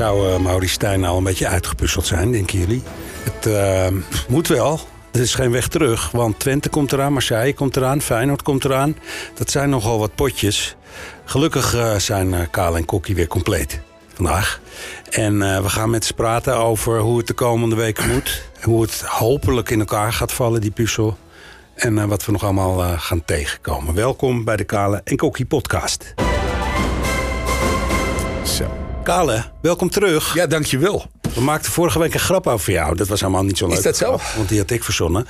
Zou uh, Maurice Stijn al een beetje uitgepuzzeld zijn, denken jullie? Het uh, moet wel. Er is geen weg terug, want Twente komt eraan, Marseille komt eraan, Feyenoord komt eraan. Dat zijn nogal wat potjes. Gelukkig uh, zijn Kaal en Kokkie weer compleet vandaag. En we gaan met ze praten over hoe het de komende weken moet. Hoe het hopelijk in elkaar gaat vallen, die puzzel. En wat we nog allemaal gaan tegenkomen. Welkom bij de Kale en Kokkie podcast. Zo. Kale, welkom terug. Ja, dankjewel. We maakten vorige week een grap over jou. Dat was helemaal niet zo leuk. Is dat zo? want die had ik verzonnen.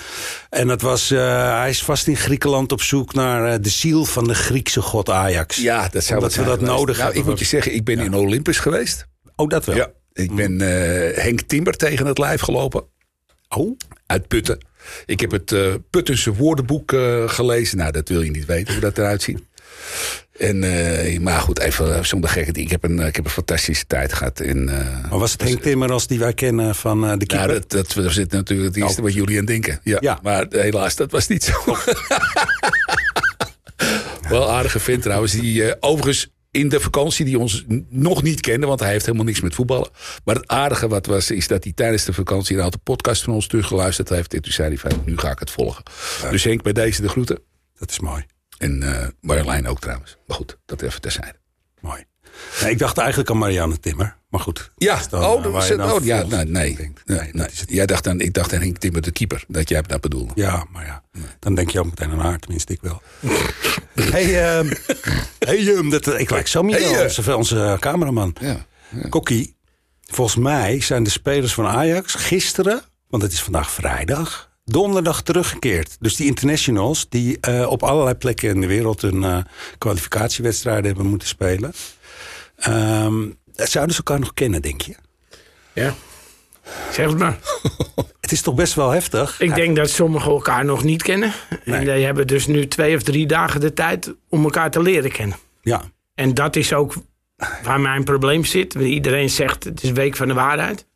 En dat was, uh, hij is vast in Griekenland op zoek naar uh, de ziel van de Griekse god Ajax. Ja, dat zou Omdat we dat geweest. nodig nou, hebben. Ik moet je zeggen, ik ben ja. in Olympus geweest. Oh, dat wel? Ja. Ik ben uh, Henk Timber tegen het lijf gelopen. Oh? Uit Putten. Ik heb het Puttense woordenboek gelezen. Nou, dat wil je niet weten hoe dat eruit ziet. En, uh, maar goed, even zonder gekheid. Ik heb een, ik heb een fantastische tijd gehad. In, uh, maar was het Henk Timmer als die wij kennen van uh, de keeper? Nou, dat, dat, dat zit natuurlijk het eerste oh. wat jullie aan denken. Ja, ja. Maar helaas, dat was niet zo. Wel aardige vent trouwens. Die overigens in de vakantie die ons nog niet kende, want hij heeft helemaal niks met voetballen. Maar het aardige wat was, is dat hij tijdens de vakantie een aantal podcast van ons teruggeluisterd heeft. En toen zei hij van, nu ga ik het volgen. Ja. Dus Henk, bij deze de groeten. Dat is mooi. En uh, Marjolein ook trouwens. Maar goed, dat even terzijde. Mooi. Nee, ik dacht eigenlijk aan Marianne Timmer. Maar goed. Ja, dan, oh, dat was het. dan Oh, ja, nee, nee. nee. Jij dacht aan, ik dacht aan Henk Timmer, de keeper. Dat jij dat bedoelde. Ja, maar ja. Dan denk je ook meteen aan haar, tenminste ik wel. hey, um, hey um, dat, ik lijk Sammy hey, wel, onze, onze cameraman. Ja, ja. Kokkie, volgens mij zijn de spelers van Ajax gisteren, want het is vandaag vrijdag donderdag teruggekeerd. Dus die internationals die uh, op allerlei plekken in de wereld hun uh, kwalificatiewedstrijden hebben moeten spelen. Um, zouden ze elkaar nog kennen, denk je? Ja. Zeg het maar. het is toch best wel heftig? Ik denk dat sommigen elkaar nog niet kennen. Nee. En die hebben dus nu twee of drie dagen de tijd om elkaar te leren kennen. Ja. En dat is ook waar mijn probleem zit. Iedereen zegt het is week van de waarheid.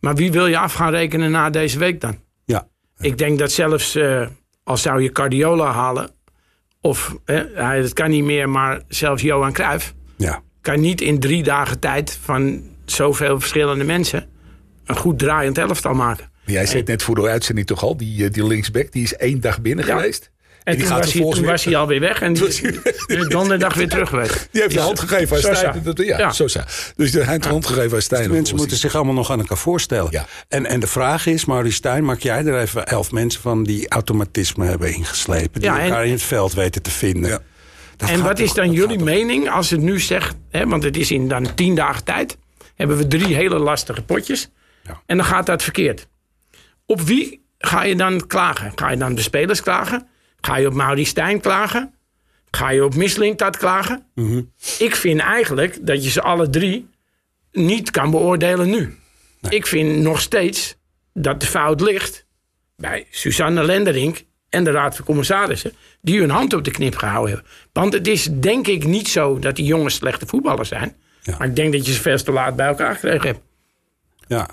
Maar wie wil je af gaan rekenen na deze week dan? Ik denk dat zelfs uh, al zou je Cardiola halen, of uh, dat kan niet meer, maar zelfs Johan Cruijff ja. kan niet in drie dagen tijd van zoveel verschillende mensen een goed draaiend elftal maken. Jij zei net voor de uitzending toch al, die, die linksback, die is één dag binnen ja. geweest. En, die toen, gaat was, hij, toen weer... was hij alweer weg en die is donderdag weer terug geweest. Die heeft de hand gegeven aan Stijn. Ja, ja. Sosa. Dus hij heeft de hand gegeven aan Stijn. Dus de mensen moeten zich allemaal nog aan elkaar voorstellen. Ja. En, en de vraag is, Maurice Stijn, maak jij er even elf mensen van die automatisme hebben ingeslepen. Die ja, elkaar in het veld weten te vinden. Ja. en wat is dan jullie mening als het nu zegt, hè, want het is in dan tien dagen tijd, hebben we drie hele lastige potjes. Ja. En dan gaat dat verkeerd. Op wie ga je dan klagen? Ga je dan de spelers klagen? Ga je op Maurice Stijn klagen? Ga je op Mislintat klagen? Mm -hmm. Ik vind eigenlijk dat je ze alle drie niet kan beoordelen nu. Nee. Ik vind nog steeds dat de fout ligt bij Suzanne Lenderink en de Raad van Commissarissen... die hun hand op de knip gehouden hebben. Want het is denk ik niet zo dat die jongens slechte voetballers zijn. Ja. Maar ik denk dat je ze veel te laat bij elkaar gekregen hebt. Ja.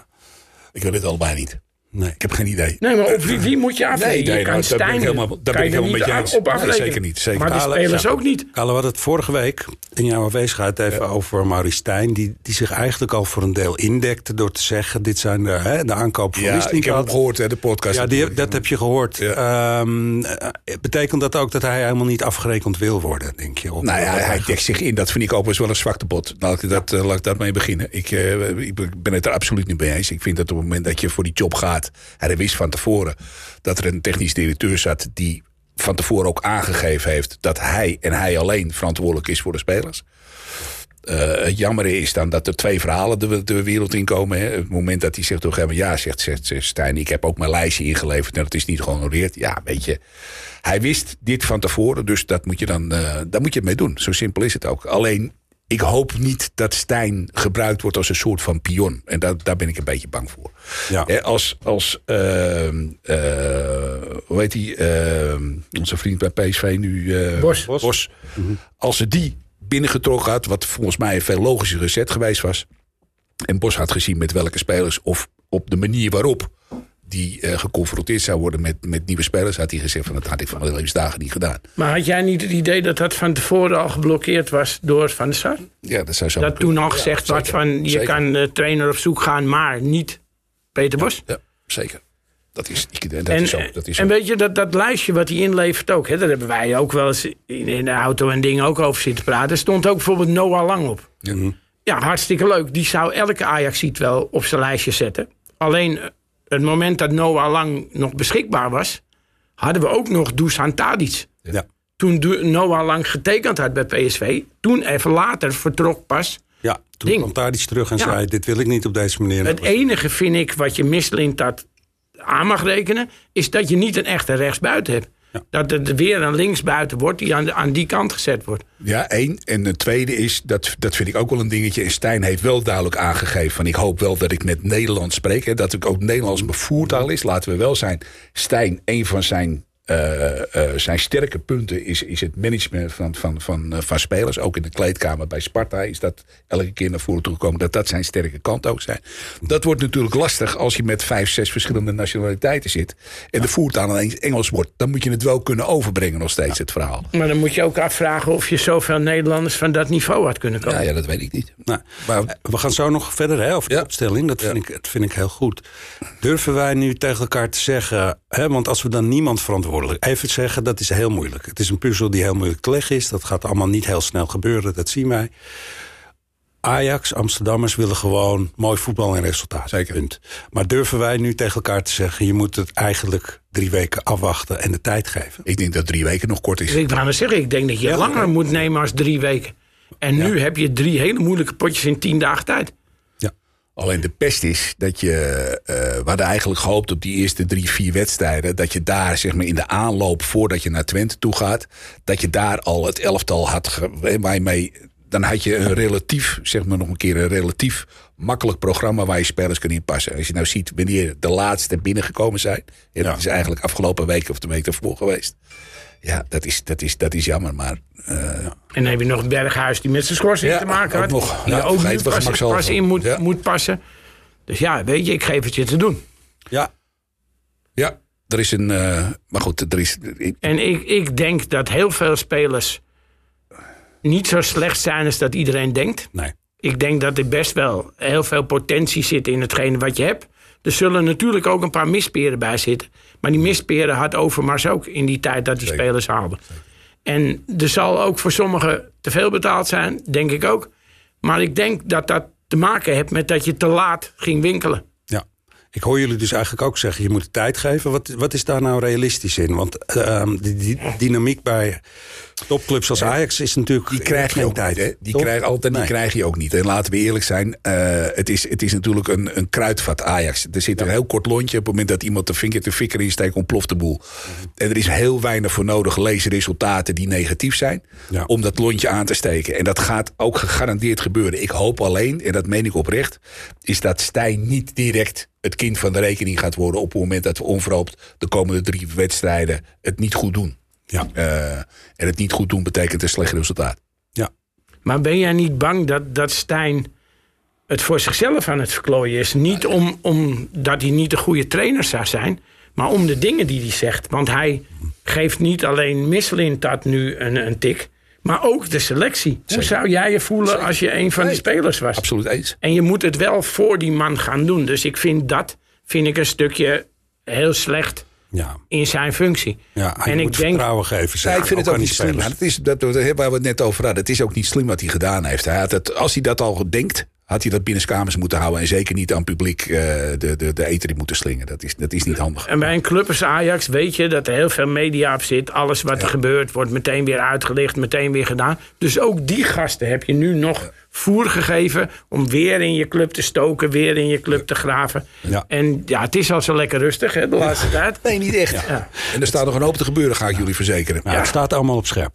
Ik wil dit allebei niet. Nee. Ik heb geen idee. Nee, maar op wie, wie moet je afrekenen? Nee, nee, je kan nou, daar ben ik helemaal, daar ben ik helemaal met je eens. op Nee, afrekenen. zeker niet. Zeker maar de spelers ook niet. Kalle, we hadden het vorige week in jouw afwezigheid even over Maurice Stijn... Die, die zich eigenlijk al voor een deel indekte door te zeggen... dit zijn de, hè, de aankoop van Ja, ik heb hem gehoord, hè, de podcast. Ja, die, dat heb je gehoord. Ehm, eh, betekent dat ook dat hij helemaal niet afgerekend wil worden, denk je? Op, Nou ja, hij dekt zich in. Dat vind ik overigens wel een zwakte bot. Laat ik, dat, eh, laat ik dat mee beginnen. Ik, eh, ik ben het er absoluut niet mee eens. Ik vind dat op het moment dat je voor die job gaat... hij wist van tevoren dat er een technisch directeur zat... die van tevoren ook aangegeven heeft... dat hij en hij alleen verantwoordelijk is voor de spelers. Eh, het jammer is dan dat er twee verhalen de, de wereld in komen. Hè. Het moment dat hij zegt, toch hebben, ja, zegt, zegt, zegt Stijn... ik heb ook mijn lijstje ingeleverd en dat is niet gehonoreerd. Ja, weet je... Hij wist dit van tevoren, dus dat moet je dan, eh, daar moet je het mee doen. Zo simpel is het ook. Alleen, ik hoop niet dat Stijn gebruikt wordt als een soort van pion. En daar, daar ben ik een beetje bang voor. Ja. Als, als ehm, eh, hoe heet die, ehm, onze vriend bij PSV nu... eh, Bos. Bos. Als ze die binnengetrokken had, wat volgens mij een veel logischere zet geweest was... en Bos had gezien met welke spelers of op de manier waarop die eh, geconfronteerd zou worden met, met nieuwe spelers, had hij gezegd van dat had ik van mijn levensdagen niet gedaan. Maar had jij niet het idee dat dat van tevoren al geblokkeerd was door Van der Sar? Ja, dat zou zo Dat toen al gezegd Ja, zeker. van je Zeker. kan de trainer op zoek gaan, maar niet Peter Bos. Ja, zeker. Dat is, dat en, is ook. Dat is en weet je, dat, dat lijstje wat hij inlevert ook, hè, daar hebben wij ook wel eens in, in de auto en dingen ook over zitten praten. Er stond ook bijvoorbeeld Noah Lang op. Ja. Ja, hartstikke leuk. Die zou elke Ajax wel op zijn lijstje zetten. Alleen eh, het moment dat Noah Lang nog beschikbaar was, hadden we ook nog Dusan Tadic. Ja. Toen Noah Lang getekend had bij PSV, toen even later vertrok pas. Ja, toen Ding. kwam iets terug en Ja. zei: Dit wil ik niet op deze manier. Het enige vind ik wat je mislint dat aan mag rekenen, is dat je niet een echte rechtsbuiten hebt. Dat het weer een linksbuiten wordt die aan, aan die kant gezet wordt. Ja, één. En het tweede is, dat, dat vind ik ook wel een dingetje. En Stijn heeft wel duidelijk aangegeven van ik hoop wel dat ik met Nederland spreek. Hè, dat ik ook Nederlands mijn voertaal is. Laten we wel zijn. Stijn, een van zijn, zijn sterke punten is, is het management van, van, van, eh, van spelers. Ook in de kleedkamer bij Sparta is dat elke keer naar voren toegekomen. Dat dat zijn sterke kant ook zijn. Dat wordt natuurlijk lastig als je met vijf, zes verschillende nationaliteiten zit. En de voertaal alleen Engels wordt. Dan moet je het wel kunnen overbrengen nog steeds, het verhaal. Maar dan moet je ook afvragen of je zoveel Nederlanders van dat niveau had kunnen komen. Ja, ja dat weet ik niet. Nou, Maar- eh, we gaan zo nog verder hè, over de Ja. opstelling. Dat vind, ik, dat vind ik heel goed. Durven wij nu tegen elkaar te zeggen... Hè, want als we dan niemand verantwoordelijk... Even zeggen, dat is heel moeilijk. Het is een puzzel die heel moeilijk te leggen is. Dat gaat allemaal niet heel snel gebeuren, dat zien wij. Ajax, Amsterdammers willen gewoon mooi voetbal en resultaat. Zeker. Punt. Maar durven wij nu tegen elkaar te zeggen... je moet het eigenlijk drie weken afwachten en de tijd geven? Ik denk dat drie weken nog kort is. Ik wou net zeggen, ik denk dat je Ja, langer moet nemen als drie weken. En nu heb je drie hele moeilijke potjes in tien dagen tijd. Alleen de pest is dat je. eh we hadden eigenlijk gehoopt op die eerste drie, vier wedstrijden. dat je daar zeg maar in de aanloop voordat je naar Twente toe gaat. dat je daar al het elftal had. ge- waar je mee. Dan had je een relatief, zeg maar nog een keer, een relatief makkelijk programma waar je spelers kan inpassen. Als je nou ziet wanneer de laatste binnengekomen zijn. En dat is eigenlijk afgelopen week of de week ervoor geweest. Ja, dat is, dat is, dat is jammer. Maar eh, En dan heb je nog Berghuis die met zijn schorsing Ja, te maken had. nog. Die Ja, ook nu pas, in moet, Ja. moet passen. Dus ja, weet je, ik geef het je te doen. Ja, ja, er is een. eh, maar goed, er is. ik- En ik, ik denk dat heel veel spelers niet zo slecht zijn als dat iedereen denkt. nee. Ik denk dat er best wel heel veel potentie zit in hetgene wat je hebt. Er zullen natuurlijk ook een paar misperen bij zitten. Maar die misperen had Overmars ook in die tijd dat die Zeker. spelers haalden. En er zal ook voor sommigen te veel betaald zijn, denk ik ook. Maar ik denk dat dat te maken heeft met dat je te laat ging winkelen. Ja. Ik hoor jullie dus eigenlijk ook zeggen, je moet tijd geven. Wat, wat is daar nou realistisch in? Want die, die dynamiek bij topclubs als Ajax is natuurlijk Die krijg je ook tijd. niet. Hè? Die, krijg, altijd, die krijg je ook niet. En laten we eerlijk zijn, eh, het, is, het is natuurlijk een, een kruidvat Ajax. Er zit een heel kort lontje. Op het moment dat iemand de vinger te fikker insteekt, ontploft de boel. En er is heel weinig voor nodig. Lees resultaten die negatief zijn. Ja. Om dat lontje aan te steken. En dat gaat ook gegarandeerd gebeuren. Ik hoop alleen, en dat meen ik oprecht, is dat Stijn niet direct het kind van de rekening gaat worden. op het moment dat we onverhoopt de komende drie wedstrijden het niet goed doen. Ja. Eh, en het niet goed doen betekent een slecht resultaat. Ja. Maar ben jij niet bang dat, dat Stijn het voor zichzelf aan het verklooien is? Niet om, omdat hij niet de goede trainer zou zijn, maar om de dingen die hij zegt. Want hij geeft niet alleen Misselintat nu een, een tik, maar ook de selectie. Hoe zou jij je voelen als je een van die spelers was? Absoluut eens. En je moet het wel voor die man gaan doen. Dus ik vind dat vind ik een stukje heel slecht Ja. in zijn functie. Ja, hij en ik moet denk, vertrouwen geven. Ja, ik vind het ook niet slim. dat is dat, waar we het net over hadden. Het is ook niet slim wat hij gedaan heeft. Hij had het, als hij dat al denkt, had hij dat binnenskamers moeten houden. En zeker niet aan het publiek eh, de, de, de eter in moeten slingen. Dat is, dat is niet handig. En bij een club als Ajax weet je dat er heel veel media op zit. Alles wat er gebeurt wordt meteen weer uitgelicht, meteen weer gedaan. Dus ook die gasten heb je nu nog voer gegeven om weer in je club te stoken, weer in je club te graven. Ja. En ja, het is al zo lekker rustig hè, de laatste tijd. Nee, niet echt. Ja. En er staat nog een hoop te gebeuren, ga ik jullie verzekeren. Ja, Het staat allemaal op scherp.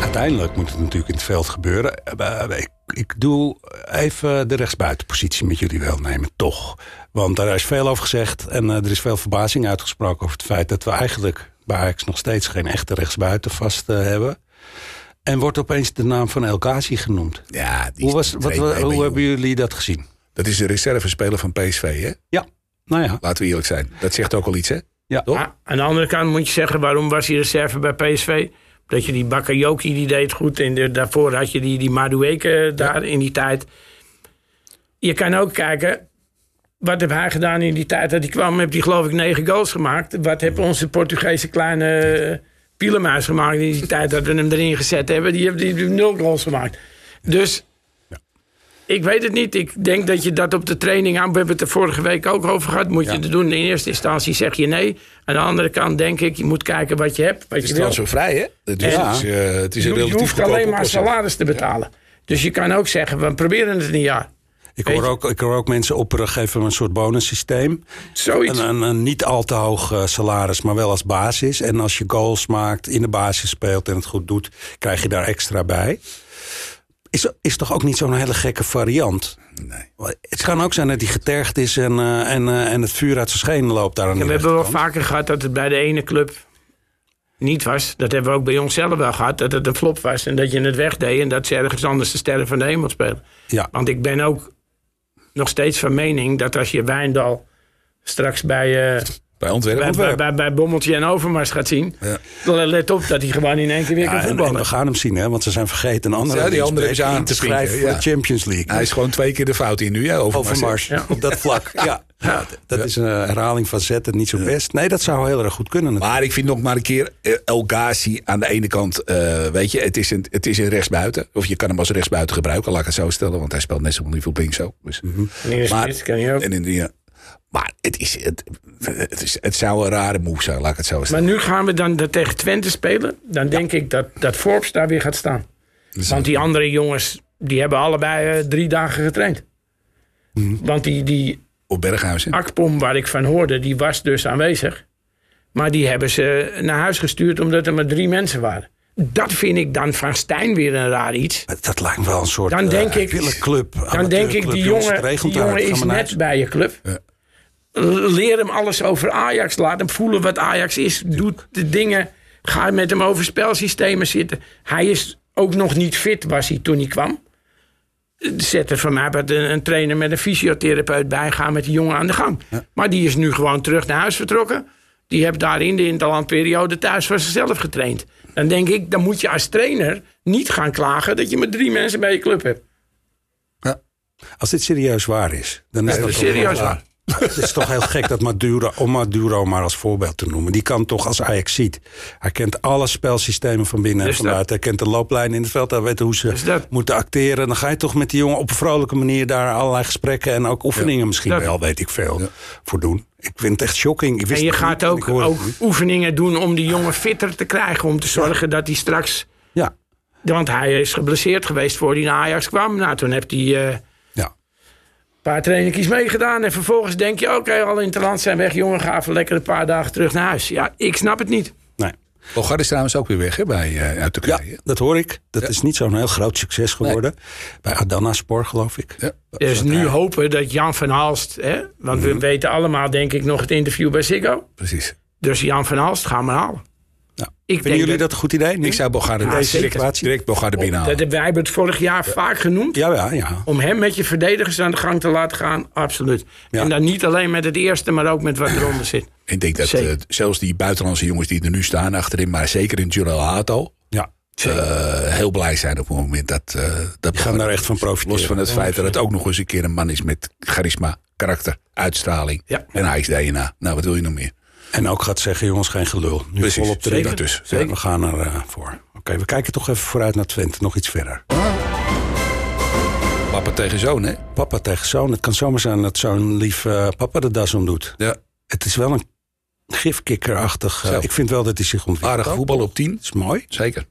Uiteindelijk moet het natuurlijk in het veld gebeuren. Eh, Ik, ik doe even de rechtsbuitenpositie met jullie wel nemen, toch. Want daar is veel over gezegd. En eh, er is veel verbazing uitgesproken over het feit dat we eigenlijk bij Ajax nog steeds geen echte rechtsbuiten vast eh, hebben. En wordt opeens de naam van El Ghazi genoemd. Ja, die Hoe, was, wat, hoe hebben jullie dat gezien? Dat is de reservespeler van PSV, hè? Ja, nou ja. Laten we eerlijk zijn. Dat zegt ook al iets, hè? ja. Toch? Ah, aan de andere kant moet je zeggen, waarom was hij reserve bij PSV? Dat je die Bakayoko, die deed goed. En de- daarvoor had je die, die Madueke daar in die tijd. Je kan ook kijken, wat heeft hij gedaan in die tijd dat hij kwam? Heeft hij geloof ik negen goals gemaakt. Wat heeft onze Portugese kleine Pielemuis gemaakt in die tijd dat we hem erin gezet hebben? Die heeft, die nul goals gemaakt. Dus ik weet het niet. Ik denk dat je dat op de training aan... We hebben het er vorige week ook over gehad. Moet je het doen. In eerste instantie zeg je nee. Aan de andere kant denk ik, je moet kijken wat je hebt. Wat Het is je wil. transfervrij, hè? Het is, Ja. het is, het is een Je, je relatief hoeft goedkope alleen maar salaris te betalen. Dus je kan ook zeggen, we proberen het een jaar. Ik hoor, ook, ik hoor ook mensen opperen, geven een soort bonussysteem. Zoiets. Een, een, een niet al te hoog eh, salaris, maar wel als basis. En als je goals maakt, in de basis speelt en het goed doet, krijg je daar extra bij. Is, is toch ook niet zo'n hele gekke variant? Nee. Het kan ook zijn dat hij getergd is en, eh, en, eh, en het vuur uit zijn schenen loopt daar aan Ja, we hebben wel vaker gehad dat het bij de ene club niet was. Dat hebben we ook bij onszelf wel gehad. Dat het een flop was en dat je het wegdeed. En dat ze ergens anders de sterren van de hemel spelen. Ja, Want ik ben ook nog steeds van mening dat als je Wijndal straks bij, eh, Bij Antwerpen. bij, bij, bij, bij Bommeltje en Overmars gaat zien. Ja. Let op dat hij gewoon in één keer weer Ja, kan en, en voetballen. we gaan hem zien, hè, want ze zijn vergeten een andere, Ja, die andere linksback aan te in schrijven voor ja. de Champions League. Hij is gewoon twee keer de fout in nu, hè? Overmars, Ja. op dat vlak. Ja, ja, dat is een herhaling van zetten, niet zo best. Nee, dat zou heel erg goed kunnen. natuurlijk. Maar ik vind nog maar een keer eh, El Ghazi aan de ene kant, eh, weet je, het is, een, het is een rechtsbuiten. Of je kan hem als rechtsbuiten gebruiken, laat ik het zo stellen. Want hij speelt net zo niet veel links zo. Dus. Smits kan je ook. en in die, maar het, is, het, het, is, het zou een rare move zijn, laat ik het zo Maar stellen. nu gaan we dan tegen Twente spelen. Dan denk ik dat, dat Forbes daar weer gaat staan. Want die andere jongens, die hebben allebei eh, drie dagen getraind. Want die, die Op Berghuis, hè? Akpom waar ik van hoorde, die was dus aanwezig. Maar die hebben ze naar huis gestuurd omdat er maar drie mensen waren. Dat vind ik dan van Stijn weer een raar iets. Maar Dat lijkt me wel een soort Dan denk eh, ik- wielerclub, Dan denk ik, die jongen, die jongen is maar net bij je club. Ja. Leer hem alles over Ajax. Laat hem voelen wat Ajax is. Doe de dingen. Ga met hem over spelsystemen zitten. Hij is ook nog niet fit, was hij toen hij kwam. Zet er van mij een, een trainer met een fysiotherapeut bij. Ga met die jongen aan de gang. Maar die is nu gewoon terug naar huis vertrokken. Die heeft daar in de interlandperiode thuis voor zichzelf getraind. Dan denk ik, dan moet je als trainer niet gaan klagen... dat je met drie mensen bij je club hebt. Als dit serieus waar is, dan is dat dat serieus waar. Het is toch heel gek dat Maduro, om Maduro maar als voorbeeld te noemen. Die kan toch als Ajax ziet. Hij kent alle spelsystemen van binnen en vanuit. Hij kent de looplijn in het veld. Hij weet hoe ze moeten acteren. Dan ga je toch met die jongen op een vrolijke manier daar allerlei gesprekken en ook oefeningen misschien Dat- wel, weet ik veel, voor doen. Ik vind het echt shocking. Ik wist En je gaat niet ook, oefeningen doen om die jongen fitter te krijgen. Om te zorgen dat hij straks... Ja, Want hij is geblesseerd geweest voor hij naar Ajax kwam. Nou, toen heeft hij eh. Paar trainingjes meegedaan. En vervolgens denk je, oké, alle in het land zijn weg. Jongen, ga even lekker een paar dagen terug naar huis. Ja, ik snap het niet. Nee. Bogar is trouwens ook weer weg, hè? Bij, eh, uit Ja, dat hoor ik. Dat is niet zo'n heel groot succes geworden. Bij Adana Sport, geloof ik. Ja. Dus nu hopen dat Jan van Halst... Hè, want we weten allemaal, denk ik, nog het interview bij Ziggo. Precies. Dus Jan van Halst, ga maar halen. Ja. Ik Vinden denk jullie dat- dat een goed idee? nu? Ik zou Bogar Ja, deze zeker. direct, direct Bogar er binnen halen. Dat, wij hebben het vorig jaar vaak genoemd. Ja, ja, ja. Om hem met je verdedigers aan de gang te laten gaan, absoluut. Ja. En dan niet alleen met het eerste, maar ook met wat eronder zit. Ik denk dat eh, zelfs die buitenlandse jongens die er nu staan achterin, maar zeker in Jurel Hato, ja. eh, heel blij zijn op het moment dat... eh dat gaan daar echt van profiteren. Los van het feit dat het ook nog eens een keer een man is met charisma, karakter, uitstraling Ja. en Ajax DNA. Nou, wat wil je nog meer? En ook gaat zeggen, jongens, geen gelul. Nu Precies, volop zeker erin. dus. Ja, we gaan er eh, voor. Oké, we kijken toch even vooruit naar Twente. Nog iets verder. Papa tegen zoon, hè? Papa tegen zoon. Het kan zomaar zijn dat zo'n lief eh, papa de das om doet. Ja. Het is wel een gifkikkerachtig... eh, ik vind wel dat hij zich ontwikkelt. Aardig voetbal op 10. Dat is mooi. Zeker.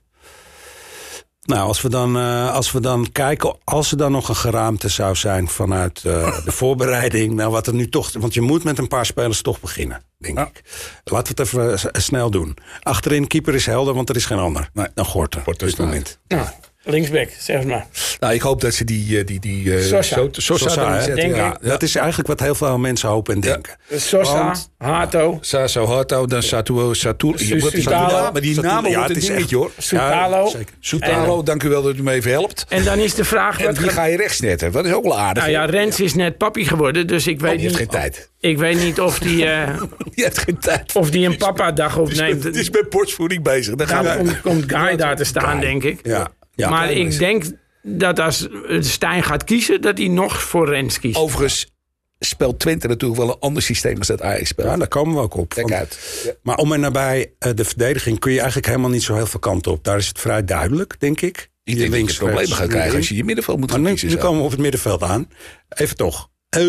Nou, als we, dan, eh, als we dan kijken, als er dan nog een geraamte zou zijn vanuit eh, de voorbereiding. Nou, wat er nu toch. Want je moet met een paar spelers toch beginnen. denk Ja. ik. Laten we het even eh, snel doen. Achterin keeper is helder, want er is geen ander. Nee. Dan Gorter. Gorter op dit is moment. Nou, linksback, zeg maar. Nou, ik hoop dat ze die... eh, die, die eh, Sosa. Zo- Sosa, Sosa, erin hè? zetten, Denk ja. ik. Ja. Dat is eigenlijk wat heel veel mensen hopen en denken. Sosa, Want- Hato, Sasso Hato, dan Satuo, is Sutalo. dat? Maar die Sutalo, namen ja, het is dingetje hoor. Soutalo. Ja, zeker. Soutalo, dank u wel dat u me even helpt. En dan is de vraag... En Wat wie ga je rechts netten? Dat is ook wel aardig. nou ja. Rens is net papi geworden, dus ik weet, die heeft niet, geen tijd. ik weet niet of die, eh, Die heeft geen tijd. of die een papa-dag opneemt. Het is met borstvoeding bezig. Komt, komt Guy daar te staan, denk ik. Ja. Ja. maar ik denk dat als Stijn gaat kiezen, dat hij nog voor Rens kiest. Overigens speelt Twente natuurlijk wel een ander systeem als dat Ajax speelt. Ja, daar komen we ook op. Kijk uit. Ja. Maar om en nabij eh, de verdediging kun je eigenlijk helemaal niet zo heel veel kanten op. Daar is het vrij duidelijk, denk ik. Ik denk dat je problemen gaat krijgen als je je middenveld moet gaan nu, kiezen. nu komen we op het middenveld aan. Even toch. Eh,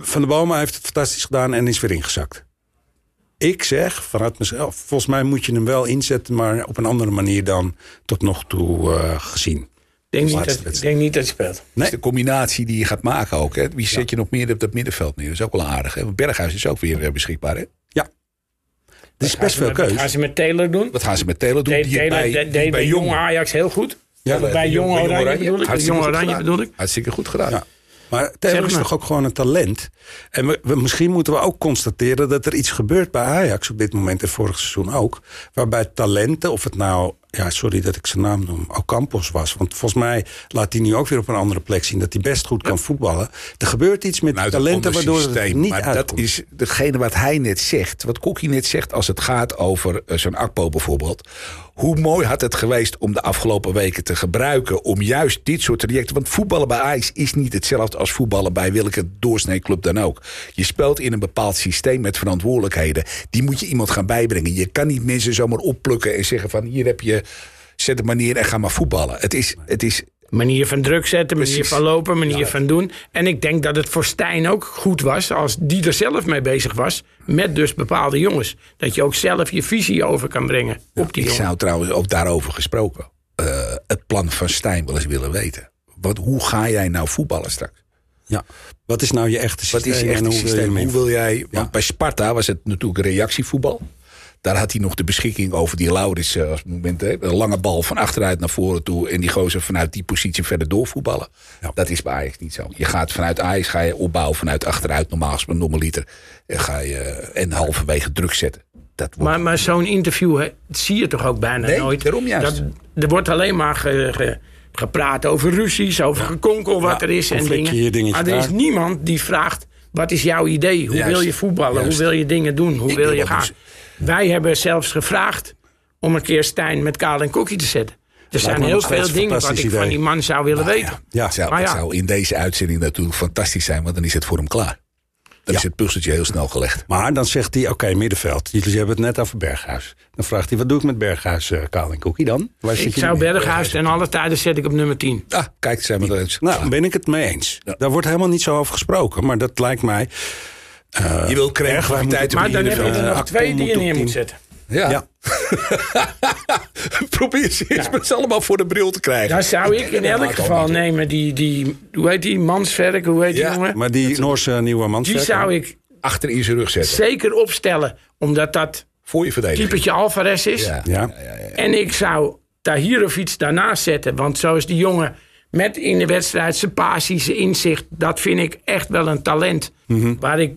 Van der Bomen heeft het fantastisch gedaan en is weer ingezakt. Ik zeg vanuit mezelf, volgens mij moet je hem wel inzetten, maar op een andere manier dan tot nog toe eh, gezien. ik, denk niet dat, ik denk niet dat hij speelt. Dat Nee. is de combinatie die je gaat maken ook. Hè? Wie zet je nog meer op dat middenveld neer? Dat is ook wel aardig. Hè? Want Berghuis is ook weer eh, beschikbaar. Hè? Ja. Er is best veel Gaan ze met- Gaan ze met Taylor doen? Wat gaan ze met Taylor doen? Die Taylor bij, de- die deed bij Jong- jonge Ajax heel goed. Ja, bij Jong Oranje bedoel ik. Bij Hartstikke Jong goed Oranje gedaan. bedoel ik. Hartstikke goed gedaan. Ja. Maar Taylor is toch ook gewoon een talent. En we, we- misschien moeten we ook constateren dat er iets gebeurt bij Ajax op dit moment en vorig seizoen ook. Waarbij talenten, of het nou, ja, sorry dat ik zijn naam noem, Ocampos was. Want volgens mij laat hij nu ook weer op een andere plek zien dat hij best goed kan voetballen. Er gebeurt iets met Vanuit talenten waardoor het niet Maar uitkomt. dat is degene wat hij net zegt. Wat Kokkie net zegt als het gaat over eh, zo'n Akpo bijvoorbeeld. Hoe mooi had het geweest om de afgelopen weken te gebruiken... om juist dit soort trajecten... want voetballen bij Ajax is niet hetzelfde als voetballen... bij welke doorsneeclub dan ook. Je speelt in een bepaald systeem met verantwoordelijkheden. Die moet je iemand gaan bijbrengen. Je kan niet mensen zomaar opplukken en zeggen van... hier heb je, zet het maar neer en ga maar voetballen. Het is, het is Manier van druk zetten, manier Precies. van lopen, manier van doen. En ik denk dat het voor Stijn ook goed was als die er zelf mee bezig was. Met dus bepaalde jongens. Dat je ook zelf je visie over kan brengen op die Ik jongen. zou trouwens ook daarover gesproken. eh, het plan van Stijn wel eens willen weten. Wat, hoe ga jij nou voetballen straks? Ja. Wat is nou je echte Wat systeem? is je echte hoe wil je systeem? Hoe wil jij... Want Ja. bij Sparta was het natuurlijk reactievoetbal. Daar had hij nog de beschikking over die Lauris. eh, Als het moment, hè, een lange bal van achteruit naar voren toe. En die gozer vanuit die positie verder doorvoetballen. Ja. Dat is bij Ajax niet zo. Je gaat vanuit Ajax ga je opbouwen vanuit achteruit. Normaal gesproken normaliter. En ga je en halverwege druk zetten. Dat wordt Maar, maar zo'n interview zie je toch ook bijna Nee, nooit. daarom juist. Dat, er wordt alleen maar ge- ge- gepraat over ruzies, over gekonkel wat Ja, er is en dingen. maar er is niemand die vraagt, wat is jouw idee? Hoe Juist. wil je voetballen? Juist. Hoe wil je dingen doen? Hoe Ik wil je gaan? Wij hebben zelfs gevraagd om een keer Stijn met Kaal en Kokkie te zetten. Er zijn heel veel dingen wat ik van die man zou willen weten. Ja. Het zou, Maar het ja. zou in deze uitzending natuurlijk fantastisch zijn, want dan is het voor hem klaar. Dan is het puzzeltje heel snel gelegd. Maar dan zegt hij, oké, middenveld. Jullie hebben het net over Berghuis. Dan vraagt hij, wat doe ik met Berghuis, eh Kaal en Koekie dan? Waar Ik zou? Berghuis en alle tijden zet ik op nummer 10. Ah, kijk, zijn we er eens. Nou, daar ben ik het mee eens. Daar wordt helemaal niet zo over gesproken. Maar dat lijkt mij... je wil creativiteit op Maar dan heb je er eh, nog twee die je op neer moet 10. zetten. Ja. Ja. Probeer ze eens met z'n allemaal voor de bril te krijgen. Dan zou ik in elk geval nemen die, die hoe heet die, Mansverk, hoe heet die Ja, jongen? Maar die Noorse nieuwe man. Die zou ik Achter in zijn rug zetten. zeker opstellen, omdat dat Voor je verdediging. typetje Alvarez is. Ja. Ja. En ik zou Tahirovic daarnaast zetten, want zo is die jongen met in de wedstrijd zijn passie, zijn inzicht. Dat vind ik echt wel een talent Mhm. waar ik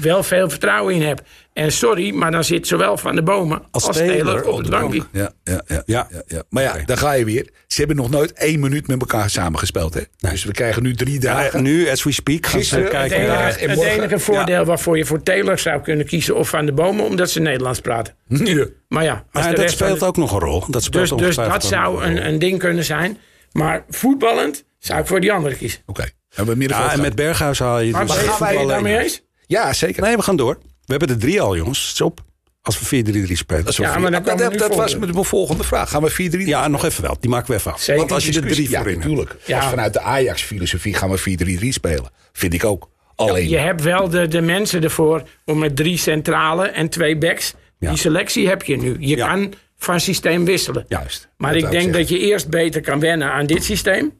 wel veel vertrouwen in heb. En sorry, maar dan zit zowel Van de Bomen als, Als Taylor Taylor op het bankje. Ja, ja, ja, Ja. ja, ja. Maar ja, daar ga je weer. Ze hebben nog nooit één minuut met elkaar samengespeeld. Hè? Dus we krijgen nu drie Ja, dagen. nu, as we speak, gaan ze Gisteren- Het kijken. enige, vandaag en het enige voordeel waarvoor je voor Taylor zou kunnen kiezen of Van de Bomen, omdat ze Nederlands praten. Ja. Maar ja, als Maar de dat rest speelt de- ook nog een rol. Dat speelt dus, dus dat zou een, een ding kunnen zijn. Maar voetballend zou ik voor die andere kiezen. Oké. En we middenveld Ja, en gaan. met Berghuis haal je Maar dus in. daarmee eens? Ja, zeker. Nee, we gaan door. We hebben er drie al, jongens. Het is op. Als we 4-3-3 spelen. Dat, Ja, vier. maar dan dat, dat, nu was mijn volgende vraag. Gaan we 4-3? Ja, nog even wel. Die maken we even af. Zeker. Want als je er drie ja, voorin natuurlijk. Ja. Als vanuit de Ajax-filosofie gaan we 4-3-3 spelen. Vind ik ook. Alleen. Je hebt wel de, de mensen ervoor om met drie centrale en twee backs. Ja. Die selectie heb je nu. Je Ja. kan van systeem wisselen. Juist. Maar Dat ik denk zeggen. dat je eerst beter kan wennen aan dit systeem.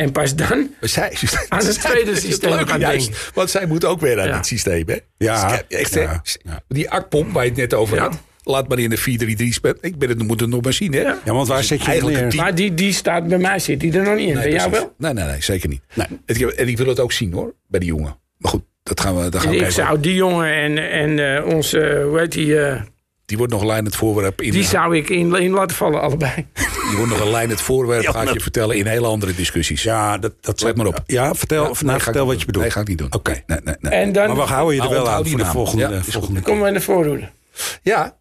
En pas dan zij, Aan het tweede systeem Leuk, gaan juist, denken. Want zij moet ook weer aan Ja. het systeem, hè? Ja, Echt, hè? Die akpom waar je het net over Ja. had. Laat maar in de 4-3-3 spelen. Ik ben het, moet het nog maar zien, hè? Ja. Ja, want waar Dus zet je eigenlijk Maar die, die staat bij mij, zit die er nog niet in. bij jou wel? Nee, nee, nee, zeker niet. Nee. Het- En ik wil het ook zien, hoor, bij die jongen. Maar goed, dat gaan we, dat gaan we Ik kijken. zou die jongen en, en eh, onze, hoe heet die, eh, Die wordt nog een lijn het voorwerp in. die zou ik in, in laten vallen, allebei. Die wordt nog een lijn het voorwerp, Ja, ga ik maar- je vertellen, in hele andere discussies. Ja, dat, dat Let maar op. Ja, vertel, Ja, nou, nee, vertel wat je bedoelt. Nee, ga ik niet doen. Oké. Nee, nee, nee. En dan Maar we houden je er Maar wel aan voor de volgende, Ja, volgende komen we in de voorhoede. Ja,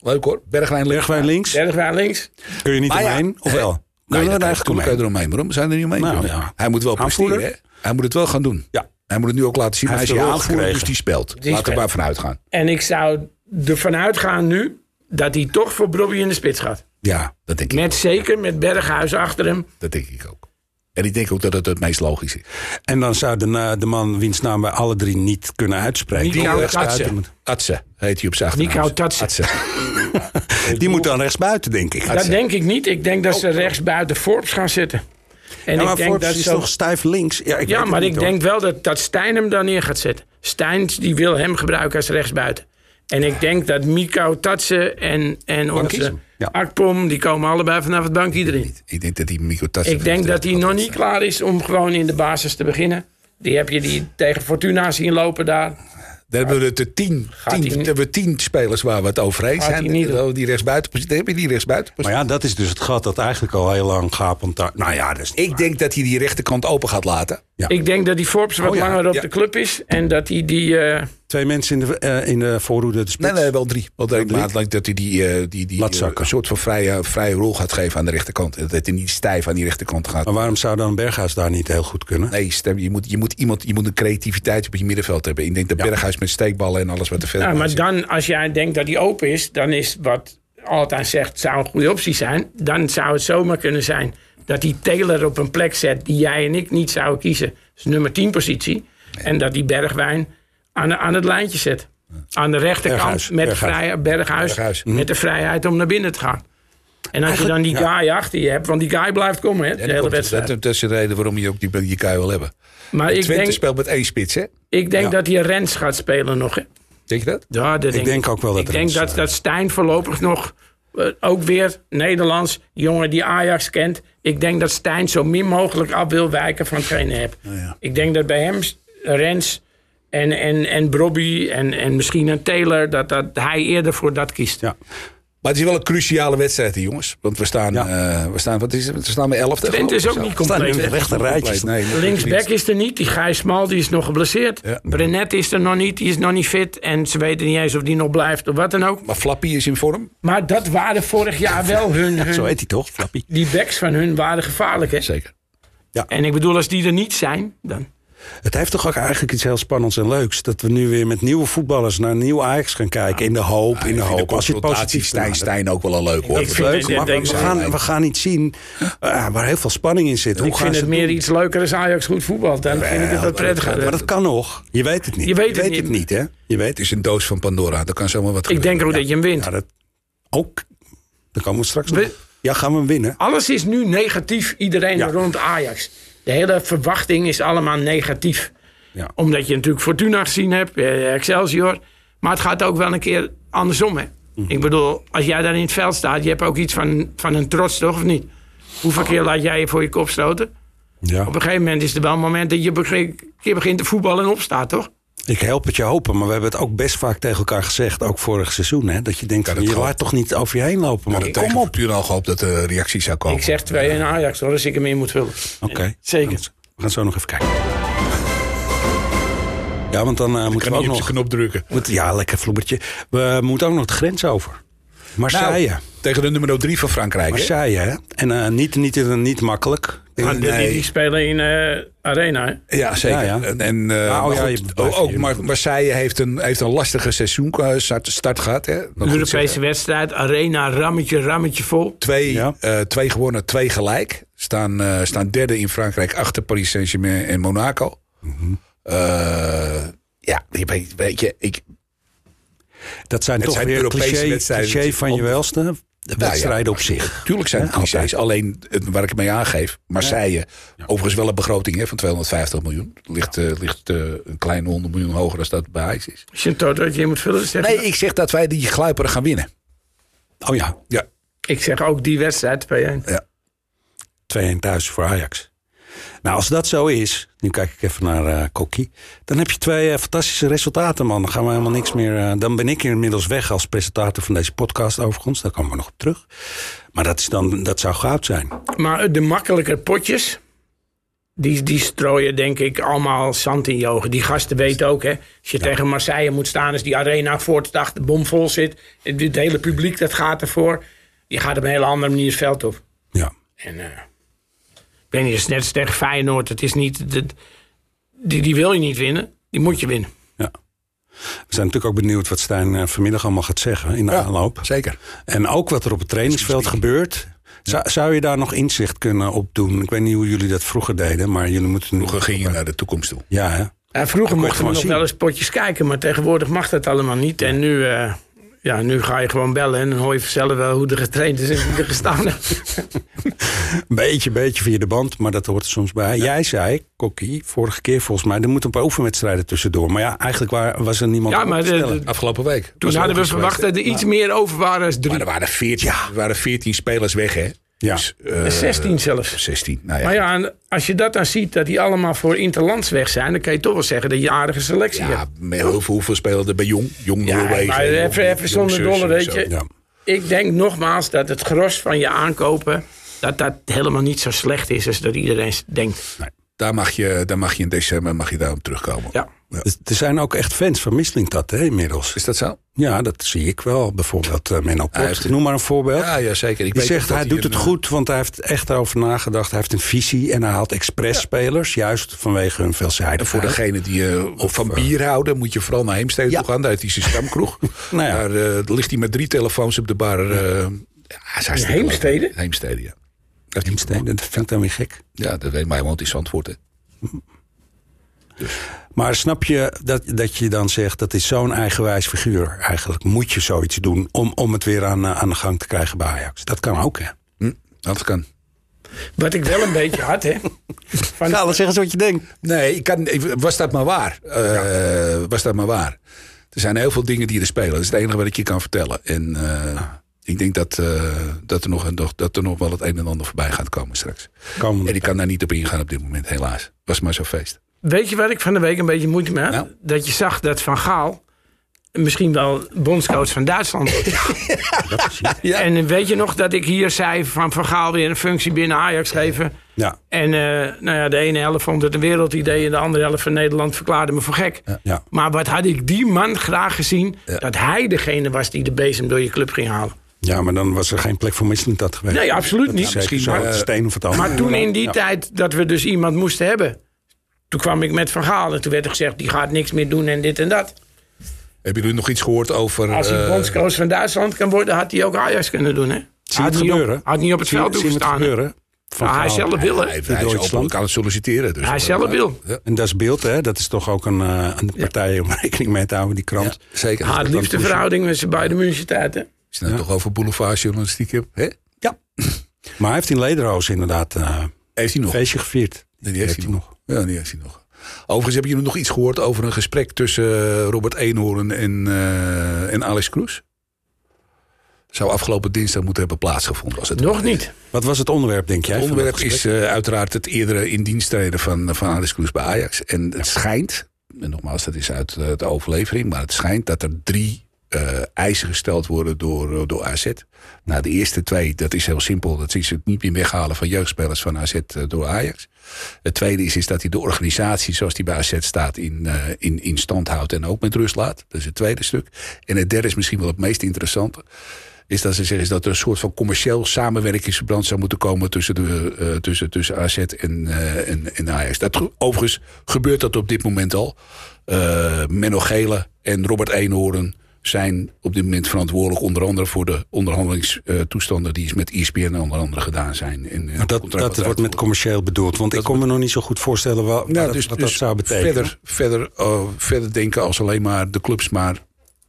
leuk hoor. Bergwijn links. Bergwijn links. Bergwijn links. Kun je niet Maar ja, omheen, of wel? Nee, we er eigenlijk natuurlijk kan je omheen? er omheen. Waarom? We zijn er niet omheen. Nou, ja. Hij moet wel presteren. Hè? Hij moet het wel gaan doen. Ja. Hij moet het nu ook laten zien. Hij Hij, is aanvoerder, dus die speelt. Die Laat er speelt. maar vanuit gaan. En ik zou ervan uitgaan nu dat hij toch voor Brobby in de spits gaat. Ja, Dat denk ik Met ook. zeker met Berghuis achter hem. Dat denk ik ook. En ik denk ook dat het het meest logisch is. en dan zou de, de man wiens naam wij alle drie niet kunnen uitspreken. Nico Die, Tatsen. rechtsbuiten moet- Atse heet hij op zijn. Nico Tatsen. Atse. die moet dan rechtsbuiten, denk ik. Dat denk ik niet. Ik denk dat ze rechts buiten Forbes gaan zitten. En Ja, maar ik denk Forbes dat is zo... toch stijf links? Ja, ik Ja, maar niet, ik hoor. denk wel dat, dat Stijn hem dan neer gaat zetten. Stijn die wil hem gebruiken als rechtsbuiten. En ik denk dat Miko Tatsen en, en onze. Ja. Akpom... die komen allebei vanaf het bankje erin. Ik denk dat die Mico Tatse... Ik denk dat hij nog niet klaar is om gewoon in de basis te beginnen. Die heb je die tegen Fortuna zien lopen daar. Dan hebben we de tien, Gaat tien, hebben we tien spelers waar we het over eens Gaat zijn. Oh, Die rechtsbuiten, dan heb je die rechtsbuiten. Maar ja, dat is dus het gat dat eigenlijk al heel lang gapend daar... Nou ja, dat is niet Ik denk dat hij die rechterkant open gaat laten. Ja. Ik denk dat die Forbes wat Oh ja, langer op ja. de club is. En dat hij die... eh, Twee mensen in de, eh, in de voorhoede de spits. Nee, nee, wel drie. Drie? Maar dat hij die, eh, die, die een soort van vrije, vrije rol gaat geven aan de rechterkant. En Dat hij niet stijf aan die rechterkant gaat. Maar waarom zou dan Berghuis daar niet heel goed kunnen? Nee, stem, je, moet, je, moet iemand, je moet een creativiteit op je middenveld hebben. Ik denk dat Berghuis met steekballen en alles wat er verder ja, maar zit. dan, als jij denkt dat hij open is... dan is wat altijd zegt, zou een goede optie zijn. Dan zou het zomaar kunnen zijn dat hij Taylor op een plek zet... die jij en ik niet zouden kiezen. Dus nummer 10 positie. En dat die Bergwijn aan, aan het lijntje zet. Aan de rechterkant Berghuis, met Berghuis. vrij, Berghuis, Berghuis. met de vrijheid om naar binnen te gaan. En als je dan die guy achter je hebt, want die guy blijft komen, hè, de hele komt wedstrijd. dat, dat is de reden waarom je ook die, die kuil wil hebben. Maar ik Twente denk, speelt met één spits, hè? ik denk Ja. dat hij Rens gaat spelen nog. Hè. Denk je dat? Ja, dat denk denk ook wel dat Ik denk dat, eh, dat Stijn voorlopig nog, eh, ook weer Nederlands, jongen die Ajax kent. Ik denk dat Stijn zo min mogelijk af wil wijken van hetgeen hij hebt. ja. Ik denk dat bij hem Rens en, en, en Brobby en, en misschien een Taylor, dat, dat hij eerder voor dat kiest. Ja. Maar het is wel een cruciale wedstrijd, hè, jongens. Want we staan, Ja. eh, we staan, wat is het? We staan met elfde. Twente is ook niet Staan compleet. in hè. de rechte rijtjes. Nee, nee, Linksback is er niet. Die Gijs Smal die is nog geblesseerd. Ja. Brenet is er nog niet. Die is nog niet fit. En ze weten niet eens of die nog blijft of wat dan ook. Maar Flappy is in vorm. Maar dat waren vorig jaar wel hun... hun Zo heet hij toch, Flappy? die backs van hun waren gevaarlijk. Hè? Zeker. En ik bedoel, als die er niet zijn, dan... Het heeft toch ook eigenlijk iets heel spannends en leuks. Dat we nu weer met nieuwe voetballers naar een nieuw Ajax gaan kijken. In de hoop, in de hoop. Als je het positief Stijn. Stijn ook wel een leuk hoor. Ik vind Leuk, het- maar we gaan, we gaan iets zien eh, waar heel veel spanning in zit. Hoe ik vind het meer doen? iets leuker als Ajax goed voetbalt. Dan vind ik het wat prettiger. Maar dat kan nog. Je weet het niet. Je weet het niet. hè? Je weet Het is een doos van Pandora. Er kan zomaar wat ik denk ook dat je hem wint. Ja, dat ook. Dan komen we straks nog. We- Ja, gaan we hem winnen? Alles is nu negatief, iedereen Ja. rond Ajax. De hele verwachting is allemaal negatief. Ja. Omdat je natuurlijk Fortuna gezien hebt, eh, Excelsior. Maar het gaat ook wel een keer andersom. Hè? Mhm. Ik bedoel, als jij daar in het veld staat, je hebt ook iets van, van een trots, toch? Of niet? Hoeveel keer laat jij je voor je kop stoten? Ja. Op een gegeven moment is er wel een moment dat je een keer begint te voetballen en opstaat, toch? Ik help het je hopen, maar we hebben het ook best vaak tegen elkaar gezegd. Ook vorig seizoen. Hè, dat je denkt, Ja, van, dat je gaat- laat toch niet over je heen lopen. Maar kom op. Fortuna al gehoopt dat er reactie zou komen. Ik zeg 2 in Ajax, hoor, als ik hem in moet vullen. Oké. Zeker. We gaan zo nog even kijken. Ja, want dan eh, moeten kan we ook nog... knop drukken. Moet, ja, lekker vloebertje. We moeten ook nog de grens over. Marseille. Nou, tegen de nummer 3 van Frankrijk. hè? Marseille, hè? En eh, niet, niet, niet makkelijk. Maar die, Nee. die spelen in eh, Arena, hè? Ja, zeker. Ja, ja. En, en, eh, Nou, ja, goed, ook. Mar- Marseille heeft een, heeft een lastige seizoen start, start gehad. Hè? Europese wedstrijd, Arena, rammetje, rammetje vol. Twee, Ja. eh, twee gewonnen, twee gelijk. Staan, eh, staan derde in Frankrijk achter Paris Saint-Germain en Monaco. Mhm. Eh, ja, weet je, ik, Dat zijn Het toch zijn weer Europese cliché, wedstrijden. cliché van je welste. de wedstrijden ja, op zich. Tuurlijk zijn het Ja, clichés. Alleen het- waar ik het mee aangeef. Marseille, overigens wel een begroting hè, van 250 miljoen. Ligt, eh, ligt eh, een kleine 100 miljoen hoger dan dat bij Ajax is. Als je een totootje in moet vullen, zeg Nee, je- ik zeg dat wij die gluiperen gaan winnen. Oh ja, Ja, ik zeg ook die wedstrijd 2-1. 2-1 thuis voor Ajax. Nou, als dat zo is, nu kijk ik even naar eh Kokkie. Dan heb je twee eh, fantastische resultaten, man. Dan gaan we helemaal niks meer. eh, dan ben ik inmiddels weg als presentator van deze podcast, overigens. Daar komen we nog op terug. Maar dat, is dan, dat zou goud zijn. Maar de makkelijke potjes, die, die strooien denk ik allemaal zand in je ogen. Die gasten weten ook, hè. Als je tegen Marseille moet staan, als die arena voor het dag de bom vol zit. Het, het hele publiek dat gaat ervoor. Je gaat op een hele andere manier het veld op. Ja. En ik weet niet, het is net tegen Feyenoord. Het is niet, de, die, die wil je niet winnen, die moet je winnen. ja. We zijn natuurlijk ook benieuwd wat Stijn eh, vanmiddag allemaal gaat zeggen in de aanloop. zeker. En ook wat er op het trainingsveld gebeurt. Zou, zou je daar nog inzicht kunnen op doen? Ik weet niet hoe jullie dat vroeger deden, maar jullie moeten nu... Vroeger ging je naar de toekomst toe. Ja, hè? Vroeger je mochten we nog zien. wel eens potjes kijken, maar tegenwoordig mag dat allemaal niet. En nu, eh, ja, nu ga je gewoon bellen en dan hoor je vanzelf wel hoe er getraind is en wie er gestaan heeft. Beetje, beetje via de band, maar dat hoort er soms bij. Jij zei, Kokkie, vorige keer volgens mij... er moeten een paar oefenwedstrijden tussendoor. Maar ja, eigenlijk waar, was er niemand Ja, op maar te de- Afgelopen week. Toen hadden we verwacht dat er iets meer over waren als drie. Maar er waren 14, er waren 14 spelers weg, hè? Ja. Dus, eh, 16 zelfs. 16, nou ja. Maar ja, als je dat dan ziet, dat die allemaal voor interlands weg zijn... dan kan je toch wel zeggen dat je een aardige selectie Ja, hebt. met heel veel, hoeveel spelen er bij Jong? Jong Ja, Noorwegen. maar even- even zonder dolle, weet je. Ja. Ik denk nogmaals dat het gros van je aankopen... dat dat helemaal niet zo slecht is als dat iedereen denkt. Daar mag je, daar mag je in december mag je daarop terugkomen. Ja. Dus Er zijn ook echt fans van Mislintat, hè, inmiddels. Is dat zo? Ja, dat zie ik wel. Bijvoorbeeld eh, Menno Pot. heeft- Noem maar een voorbeeld. Ja, ja zeker. Ik Die weet zegt hij doet het eh, goed, want hij heeft echt erover nagedacht. Hij heeft een visie en hij haalt expres spelers. Juist vanwege hun En veelzijdigheid. voor degene die eh, van bier houden, moet je vooral naar Heemstede Ja. toe gaan. Daar heeft hij zijn stamkroeg. Nou ja. Daar eh, ligt hij met drie telefoons op de bar. eh, ja, leuk. Heemstede? Heemstede, ja. Hij Heemstede, dat vind ik dan weer gek. Ja, dat weet mij, hij woont in Zandvoort. Hè. Maar snap je dat, dat je dan zegt... dat is zo'n eigenwijs figuur. Eigenlijk moet je zoiets doen... om, om het weer aan, aan de gang te krijgen bij Ajax. Dat kan ook, hè? Hm, dat kan. Wat ik wel een beetje had, hè. Van, Ja, laat zeggen eens wat je denkt. Nee, ik kan, ik- was dat maar waar. Eh, Was dat maar waar. Er zijn heel veel dingen die er spelen. Dat is het enige wat ik je kan vertellen. En eh, ik denk dat, eh, dat, er nog, nog- dat er nog wel het een en ander voorbij gaat komen straks. Komende En ik kan daar niet op ingaan op dit moment, helaas. Was maar zo'n feest. Weet je wat ik van de week een beetje moeite mee had? Nou? Dat je zag dat Van Gaal misschien wel bondscoach van Duitsland wordt. Ja. En weet je nog dat ik hier zei van Van Gaal weer een functie binnen Ajax geven? Ja, En eh, nou ja, de ene helft vond het een wereldidee en de andere helft van Nederland verklaarde me voor gek. ja. Maar wat had ik die man graag gezien dat hij degene was die de bezem door je club ging halen. Ja, maar dan was er geen plek voor Mislintat geweest. Nee, absoluut Dat niet. Misschien, zo, eh, het steen of het ander. Maar toen in die Ja. tijd dat we dus iemand moesten hebben. Toen kwam ik met Gaal en toen werd er gezegd die gaat niks meer doen en dit en dat. Hebben jullie nog iets gehoord over... Als hij eh, bondscoach van Duitsland kan worden, had hij ook Ajax kunnen doen. Hè? Zie had het niet gebeuren? Op, had niet op het Zie- veld zie je hoeven het staan. gebeuren? Van Nou, hij zelf wil hij, Voor hij is Duitsland. openlijk aan het solliciteren. Dus Hij zelf wil. Ja, En dat is beeld, hè? Dat is toch ook een, eh, een partij om rekening mee te houden, die krant. ja, zeker. Dan liefdeverhouding met zijn beide München tijd. Hè? Als je het nou toch over boulevardjournalistiek hebt. Hè? Ja. Maar hij heeft in Lederhoos inderdaad eh, Heeft hij een nog? feestje gevierd. Nee, die heeft hij nog. Ja, die heeft hij nog. Overigens hebben jullie nog iets gehoord over een gesprek tussen eh, Robert Eenhoorn en, eh, en Alex Kroes? Zou afgelopen dinsdag moeten hebben plaatsgevonden. Als het Nog niet. Wat was het onderwerp, denk jij? Het onderwerp is uiteraard het eerdere in dienst treden van, van Alex Kroes bij Ajax. En het schijnt, en nogmaals, dat is uit de overlevering, maar het schijnt dat er drie eh, eisen gesteld worden door, door AZ. Nou, de eerste twee, dat is heel simpel. Dat is het niet meer weghalen van jeugdspelers van AZ eh, door Ajax. Het tweede is, is dat hij de organisatie zoals die bij AZ staat in, eh, in, in stand houdt en ook met rust laat. Dat is het tweede stuk. En het derde is misschien wel het meest interessante is dat ze zeggen is dat er een soort van commercieel samenwerkingsverband zou moeten komen tussen, de, eh, tussen, tussen AZ en, eh, en, Ajax. Dat, ge- overigens gebeurt dat op dit moment al. Eh, Menno Gele en Robert Eenhoorn zijn op dit moment verantwoordelijk onder andere voor de onderhandelingstoestanden die met E ESPN onder andere gedaan zijn. En, eh, Maar dat, dat wordt met commercieel bedoeld. Want ik kon me nog niet zo goed voorstellen wat, Nou, dat- dus, wat dus dat zou betekenen. Verder, verder, eh, verder denken als alleen maar de clubs, maar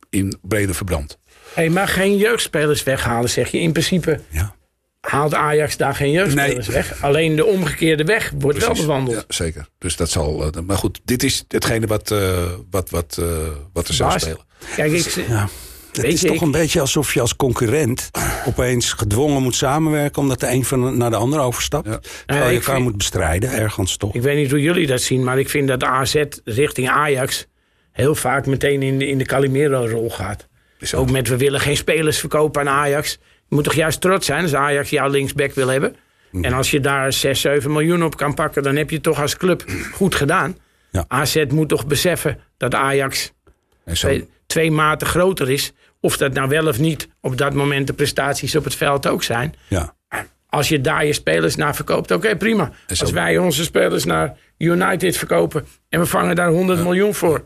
in breder verband. Hey, maar geen jeugdspelers weghalen, zeg je. In principe Ja. haalt Ajax daar geen jeugdspelers Nee. weg. Alleen de omgekeerde weg wordt wel bewandeld. Ja, zeker. Dus dat zal. eh, maar goed, dit is hetgene wat, eh, wat, wat, eh, wat er zou spelen. Kijk, ik, Ja. Het Weet is toch ik- een beetje alsof je als concurrent opeens gedwongen moet samenwerken omdat de een van naar de ander overstapt. Ja. Terwijl je elkaar vind- moet bestrijden, ergens toch. ik weet niet hoe jullie dat zien, maar ik vind dat AZ richting Ajax heel vaak meteen in de, in de Calimero-rol gaat. Zo. Ook met we willen geen spelers verkopen aan Ajax. Je moet toch juist trots zijn als Ajax jouw linksback wil hebben. Mhm. En als je daar 6, 7 miljoen op kan pakken, dan heb je het toch als club goed gedaan. Ja. AZ moet toch beseffen dat Ajax En zo, twee, maten groter is. Of dat nou wel of niet op dat moment de prestaties op het veld ook zijn. Ja. Als je daar je spelers naar verkoopt, oké, prima. Als wij onze spelers naar United verkopen en we vangen daar 100 miljoen voor,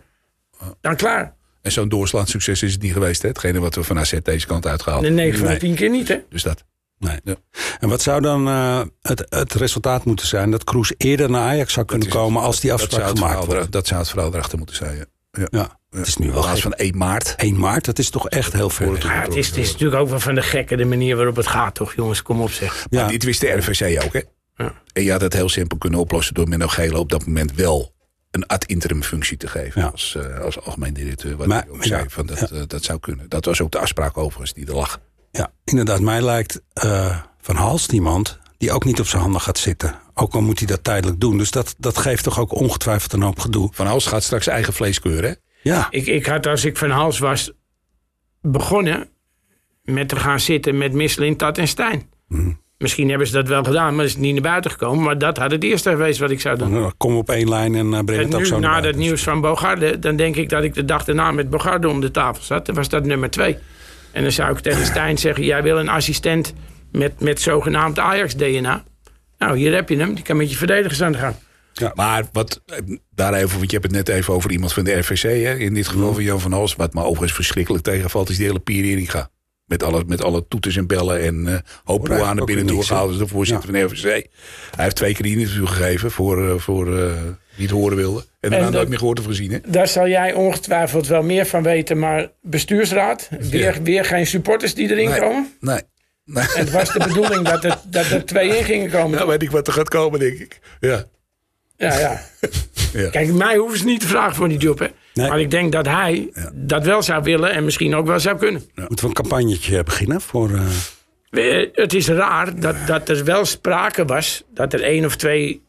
dan klaar. en zo'n doorslaand succes is het niet geweest. Hè? Hetgene wat we van AZ deze kant uitgehaald. De 9 van de Nee. 10 keer niet, hè? Dus dat. Nee. Ja. En wat zou dan eh, het, het resultaat moeten zijn? Dat Kroes eerder naar Ajax zou kunnen het. komen als die afspraak gemaakt wordt. dat zou het verhaal erachter moeten zijn. Ja. Ja. Ja, het is nu wel gek. van 1 maart. 1 maart, dat is toch echt heel ver. Ja, het, is, het is natuurlijk ook wel van de gekke de manier waarop het gaat, toch, jongens? Kom op, zeg. Ja. Maar dit wist de RVC ook, hè? Ja. En je had het heel simpel kunnen oplossen door Menno Gele op dat moment wel een ad interim functie te geven. Ja. Als, eh, als algemeen directeur. Wat Maar- ik ook zei, ja, van dat, ja. eh, dat zou kunnen. Dat was ook de afspraak overigens die er lag. Ja, inderdaad. Mij lijkt eh, Van Halst iemand die ook niet op zijn handen gaat zitten. Ook al moet hij dat tijdelijk doen. Dus dat, dat geeft toch ook ongetwijfeld een hoop gedoe. Van Hals gaat straks eigen vlees keuren, hè? Ja, Ik, ik had als ik van Hals was begonnen met te gaan zitten met Michelin, Tat en Stijn. Mhm. Misschien hebben ze dat wel gedaan, maar is het niet naar buiten gekomen. Maar dat had het eerste geweest wat ik zou doen. dan kom op één lijn en eh, breng En het ook nu, zo naar na dat nieuws van Bogarde, dan denk ik dat ik de dag daarna met Bogarde om de tafel zat. Dan was dat nummer twee. En dan zou ik tegen Stijn zeggen: Jij wil een assistent met, met zogenaamd Ajax-DNA. Nou, hier heb je hem. Die kan met je verdedigers aan de gang. Maar wat, daar even, want je hebt het net even over iemand van de RVC, hè? in dit geval van Jan van Hals. Wat me overigens verschrikkelijk tegenvalt, is die hele Pieringa. Met alle, met alle toeters en bellen en eh hoop Hoor, aan binnen hè? doorgehouden. De voorzitter van de RVC. Hij heeft twee keer een interview gegeven voor, eh, voor eh, wie het horen wilde. En daarna nooit meer gehoord of gezien. Hè? Daar zal jij ongetwijfeld wel meer van weten. Maar bestuursraad, weer, weer geen supporters die erin Nee. komen. Nee. Nee. En het was de bedoeling dat er, dat er twee in gingen komen. Nou weet ik wat er gaat komen, denk ik. Ja. Ja, ja. Ja. Kijk, mij hoeven ze niet te vragen voor die job. Hè. Nee. Maar ik denk dat hij dat wel zou willen en misschien ook wel zou kunnen. Moeten we een campagnetje beginnen voor... eh, Eh, Het is raar dat, dat er wel sprake was dat er één of twee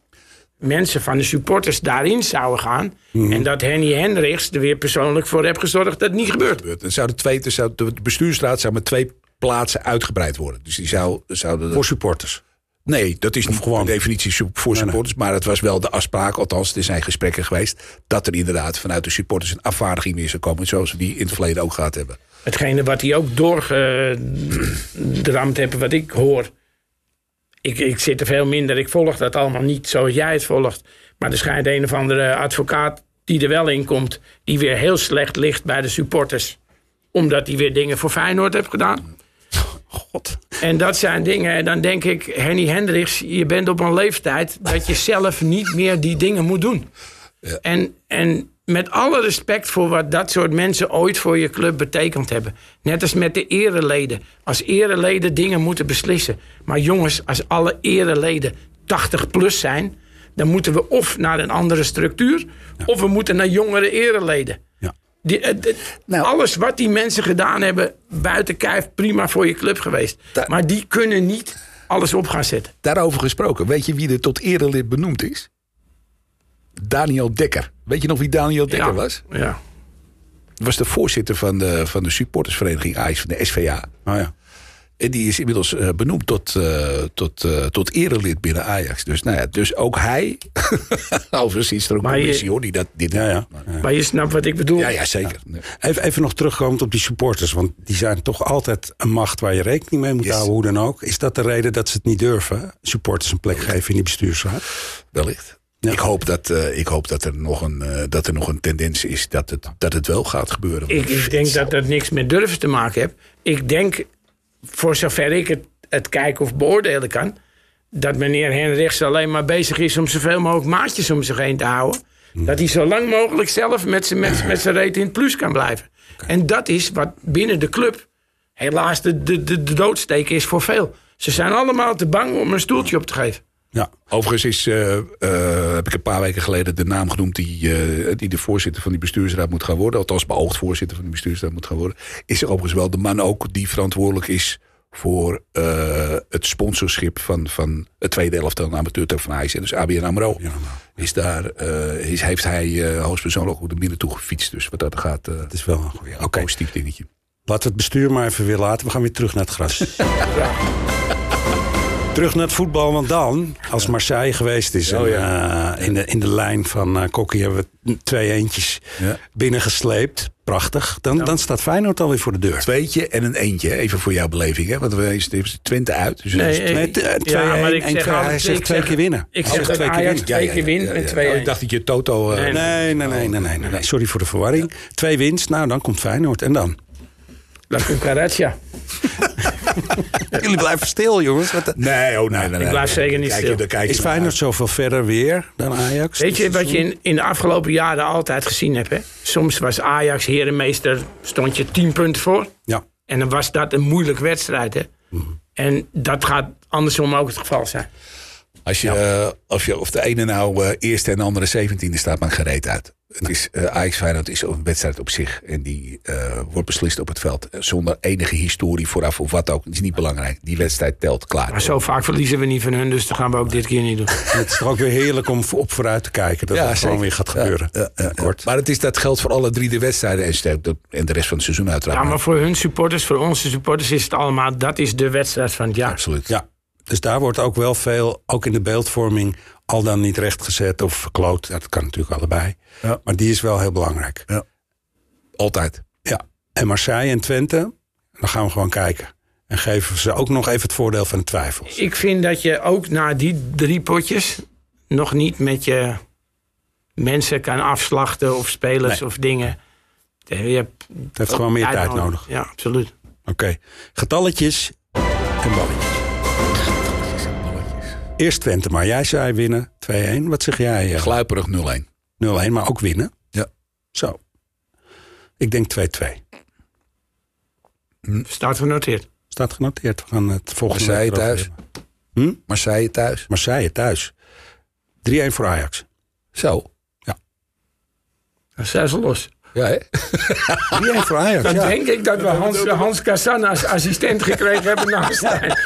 mensen van de supporters daarin zouden gaan. Mhm. En dat Henny Hendricks er weer persoonlijk voor heeft gezorgd dat het niet gebeurt. gebeurt. Er zouden twee, er zou, de bestuursraad zou met twee plaatsen uitgebreid worden. Dus die zou, zouden... voor supporters. Nee, dat is niet gewoon- per definitie voor Nee, nee. supporters. Maar het was wel de afspraak, althans er zijn gesprekken geweest... dat er inderdaad vanuit de supporters een afvaardiging weer zou komen... zoals we die in het verleden ook gehad hebben. Hetgene wat hij ook doorgedramd heeft, wat ik hoor. Ik, ik zit er veel minder, ik volg dat allemaal niet zoals jij het volgt. Maar er schijnt een of andere advocaat die er wel in komt... die weer heel slecht ligt bij de supporters. Omdat hij weer dingen voor Feyenoord heeft gedaan. God. En dat zijn dingen, en dan denk ik, Henny Hendricks, je bent op een leeftijd dat je zelf niet meer die dingen moet doen. En, en met alle respect voor wat dat soort mensen ooit voor je club betekend hebben. Net als met de ereleden. Als ereleden dingen moeten beslissen. Maar jongens, als alle ereleden 80 plus zijn, dan moeten we of naar een andere structuur, of we moeten naar jongere ereleden. Ja. Die, het- Nou. alles wat die mensen gedaan hebben, buiten kijf, prima voor je club geweest. Da- maar die kunnen niet alles op gaan zetten. Daarover gesproken, weet je wie er tot erelid benoemd is? Daniel Dekker. Weet je nog wie Daniel Dekker ja. was? Ja. Was de voorzitter van de, van de supportersvereniging Ajax van de SVA. Oh ja. En die is inmiddels eh, benoemd tot, eh, tot, eh, tot erelid binnen Ajax. Dus, nou ja, dus ook hij. Overigens is er ook Maar een commissie hoor, die dat dit Ja, ja. Maar je snapt wat ik bedoel. Ja, ja, zeker. Even, even nog terugkomend op die supporters. Want die zijn toch altijd een macht waar je rekening mee moet Yes. houden, hoe dan ook. Is dat de reden dat ze het niet durven? Supporters een plek geven in die bestuursraad? Wellicht. Ja. Ik, hoop dat, ik hoop dat er nog een, dat er nog een tendens is dat het, dat het wel gaat gebeuren. Ik, ik denk dat dat niks met durven te maken heeft. Ik denk, voor zover ik het, het kijken of beoordelen kan... dat meneer Henrichs alleen maar bezig is om zoveel mogelijk maatjes om zich heen te houden. Dat hij zo lang mogelijk zelf met zijn met, met zijn reet in het plus kan blijven. En dat is wat binnen de club helaas de, de, de, de doodsteek is voor veel. Ze zijn allemaal te bang om een stoeltje op te geven. Ja. Overigens is, eh, eh, heb ik een paar weken geleden de naam genoemd die, eh, die de voorzitter van die bestuursraad moet gaan worden. Althans, beoogd voorzitter van die bestuursraad moet gaan worden. Is er overigens wel de man ook die verantwoordelijk is voor het sponsorschip van, van het tweede elftal amateur van Ajax. Dus ABN AMRO. Is daar, is, heeft hij hoogstpersoonlijk ook de midden toe gefietst. Dus wat dat gaat, Het is wel een goeie. een positief dingetje. laten we het bestuur maar even weer laten. We gaan weer terug naar het gras. Terug naar het voetbal, want dan, als Marseille geweest is... Oh, en, eh, in, de, in de lijn van uh, Kokkie hebben we twee eentjes Ja. binnengesleept. Prachtig. Dan, dan staat Feyenoord alweer voor de deur. Tweetje en een eentje, even voor jouw beleving. Hè? Want we is Twente uit. Dus Nee, dus Nee, eh, ja, twee, maar één, ik zeg twee. altijd- Hij zegt twee zeg- keer winnen. Ik zeg twee keer winnen. twee keer met 2-1. Oh, ik dacht dat je Toto... eh, Nee, Nee, nee, nee, nee, nee, nee, nee. Sorry voor de verwarring. Twee winst, nou dan komt Feyenoord. En dan? Dan komt Karatsja. Jullie blijven stil, jongens. Wat de- Nee, oh nee, nee, nee. blijf zeker niet Kijk je- stil. kijk je Is Feyenoord zoveel verder weer dan Ajax? Weet je wat je in, in de afgelopen jaren altijd gezien hebt? Hè? Soms was Ajax herenmeester, stond je 10 punten voor. Ja. En dan was dat een moeilijke wedstrijd. Hè? En dat gaat andersom ook het geval zijn. Als je, eh, of, je, of de ene nou eh, eerste en de andere zeventiende staat, maakt gereed uit. Het is, eh Ajax Feyenoord is een wedstrijd op zich. En die eh, wordt beslist op het veld. eh, Zonder enige historie vooraf of wat ook. Het is niet belangrijk. Die wedstrijd telt klaar. Maar zo vaak verliezen we niet van hun, dus dat gaan we ook dit keer niet doen. Het is toch ook weer heerlijk om op vooruit te kijken. Dat Ja, het gewoon weer gaat Ja, gebeuren. ja, ja, ja. Kort. Maar het is, dat geldt voor alle drie de wedstrijden. En, sterk- dat- en de rest van het seizoen uiteraard. Ja, maar voor hun supporters, voor onze supporters is het allemaal... dat is de wedstrijd van het jaar. Absoluut. Ja, dus daar wordt ook wel veel, ook in de beeldvorming, al dan niet rechtgezet of verkloot. Dat kan natuurlijk allebei. Ja. Maar die is wel heel belangrijk. Altijd. Ja. En Marseille en Twente, dan gaan we gewoon kijken. En geven ze ook nog even het voordeel van de twijfels. Ik vind dat je ook na die drie potjes... nog niet met je mensen kan afslachten of spelers Nee. of dingen. Je hebt Het heeft gewoon meer tijd nodig. Ja, absoluut. Oké. Getalletjes en balletjes. Eerst Twente, maar jij zei winnen 2-1. Wat zeg jij? Gluiperig 0-1. 0-1, maar ook winnen. Ja. Zo. Ik denk 2-2. Staat genoteerd. Staat genoteerd. We gaan het volgende Marseille thuis. Hm? Marseille thuis. Marseille thuis. 3-1 voor Ajax. Zo. Dan zijn ze los. Ja, hè? 3-1 voor Ajax, Dan ja. denk ik dat we Hans, Hans Kassan als assistent gekregen hebben naast Stijn.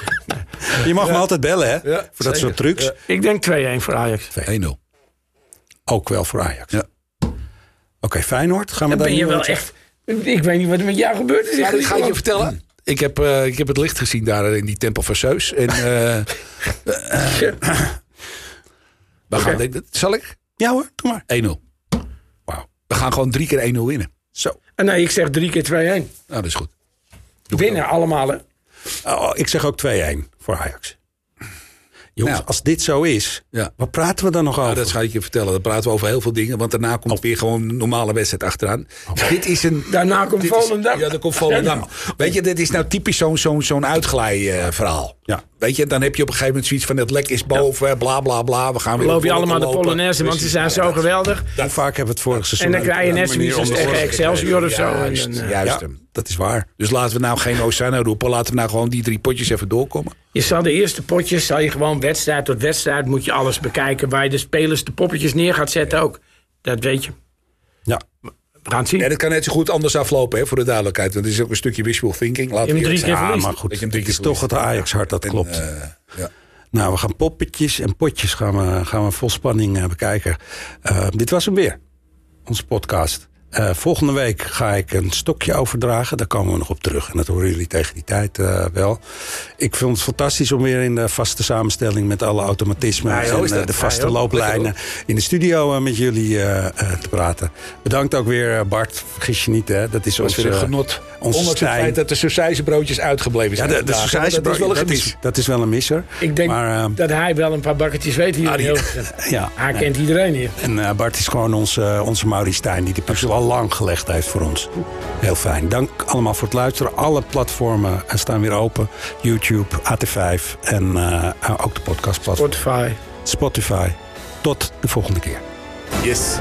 Je mag me altijd bellen, hè? Ja, voor dat zeker. soort trucs. Ja. Ik denk 2-1 voor Ajax. 1-0. Ook wel voor Ajax. Ja. Oké, Feyenoord. Gaan we Dan ben je wel echt... Ik weet niet wat er met jou gebeurd is. Ja, dat ga ik je vertellen. Ik heb, eh, ik heb het licht gezien daar in die tempel van Zeus. En, eh, eh, we gaan, zal ik? Ja hoor, doe maar. 1-0. Wauw. We gaan gewoon drie keer 1-0 winnen. Zo. En nee, ik zeg drie keer 2-1. Nou, dat is goed. Winnen allemaal. hè. Oh, ik zeg ook 2-1 voor Ajax. Jongens, Nou. als dit zo is, Ja. wat praten we dan nog Nou, over? dat ga ik je vertellen. Dan praten we over heel veel dingen. Want daarna komt weer gewoon een normale wedstrijd achteraan. Dit is een... Daarna komt Volendam. Ja, dan komt Volendam. Weet je, dit is nou typisch zo'n zo'n zo'n uitglij-verhaal. Ja. Weet je, dan heb je op een gegeven moment zoiets van... het lek is boven, bla bla bla. We gaan weer Geloof je allemaal de. Polonaise, want ze zijn zo geweldig. Hoe vaak hebben we het vorige seizoen... En dan krijg je net zoiets als tegen Excelsior of zo. En Juist, eh, juist hem. Dat is waar. Dus laten we nou geen Osana roepen. Laten we nou gewoon die drie potjes even doorkomen. Je zal de eerste potjes, zal je gewoon wedstrijd tot wedstrijd, moet je alles bekijken. Waar je de spelers de poppetjes neer gaat zetten ook. Dat weet je. Ja. We gaan het zien. En het kan net zo goed anders aflopen, hè, voor de duidelijkheid. Want het is ook een stukje wishful thinking. Laten Je we drie keer. Ja, maar goed, het is toch het Ajax-hart, dat klopt. Eh, ja. Nou, we gaan poppetjes en potjes gaan we, gaan we vol spanning eh, bekijken. Eh, dit was hem weer, onze podcast. Eh, volgende week ga ik een stokje overdragen. Daar komen we nog op terug. En dat horen jullie tegen die tijd eh, wel. Ik vind het fantastisch om weer in de vaste samenstelling... met alle automatismen Ja, en eh, de vaste Ja, looplijnen... in de studio met jullie te praten. Bedankt ook weer, Bart. Vergis je niet, hè. Dat is ons, weer een genot. Ondanks het feit dat de sausijzenbroodjes uitgebleven Ja, zijn. de, de sausijzenbrood, Dat is wel een dat, is, dat is wel een misser. Ik denk Maar, eh, dat hij wel een paar bakketjes weet hier. Ah, die- ja, Hij kent iedereen hier. En Bart is gewoon onze, onze Mauri Stijn, die de puzzel al lang gelegd heeft voor ons. Heel fijn. Dank allemaal voor het luisteren. Alle platformen staan weer open. YouTube, AT5 en eh, ook de podcastplatform. Spotify. Spotify. Tot de volgende keer. Yes.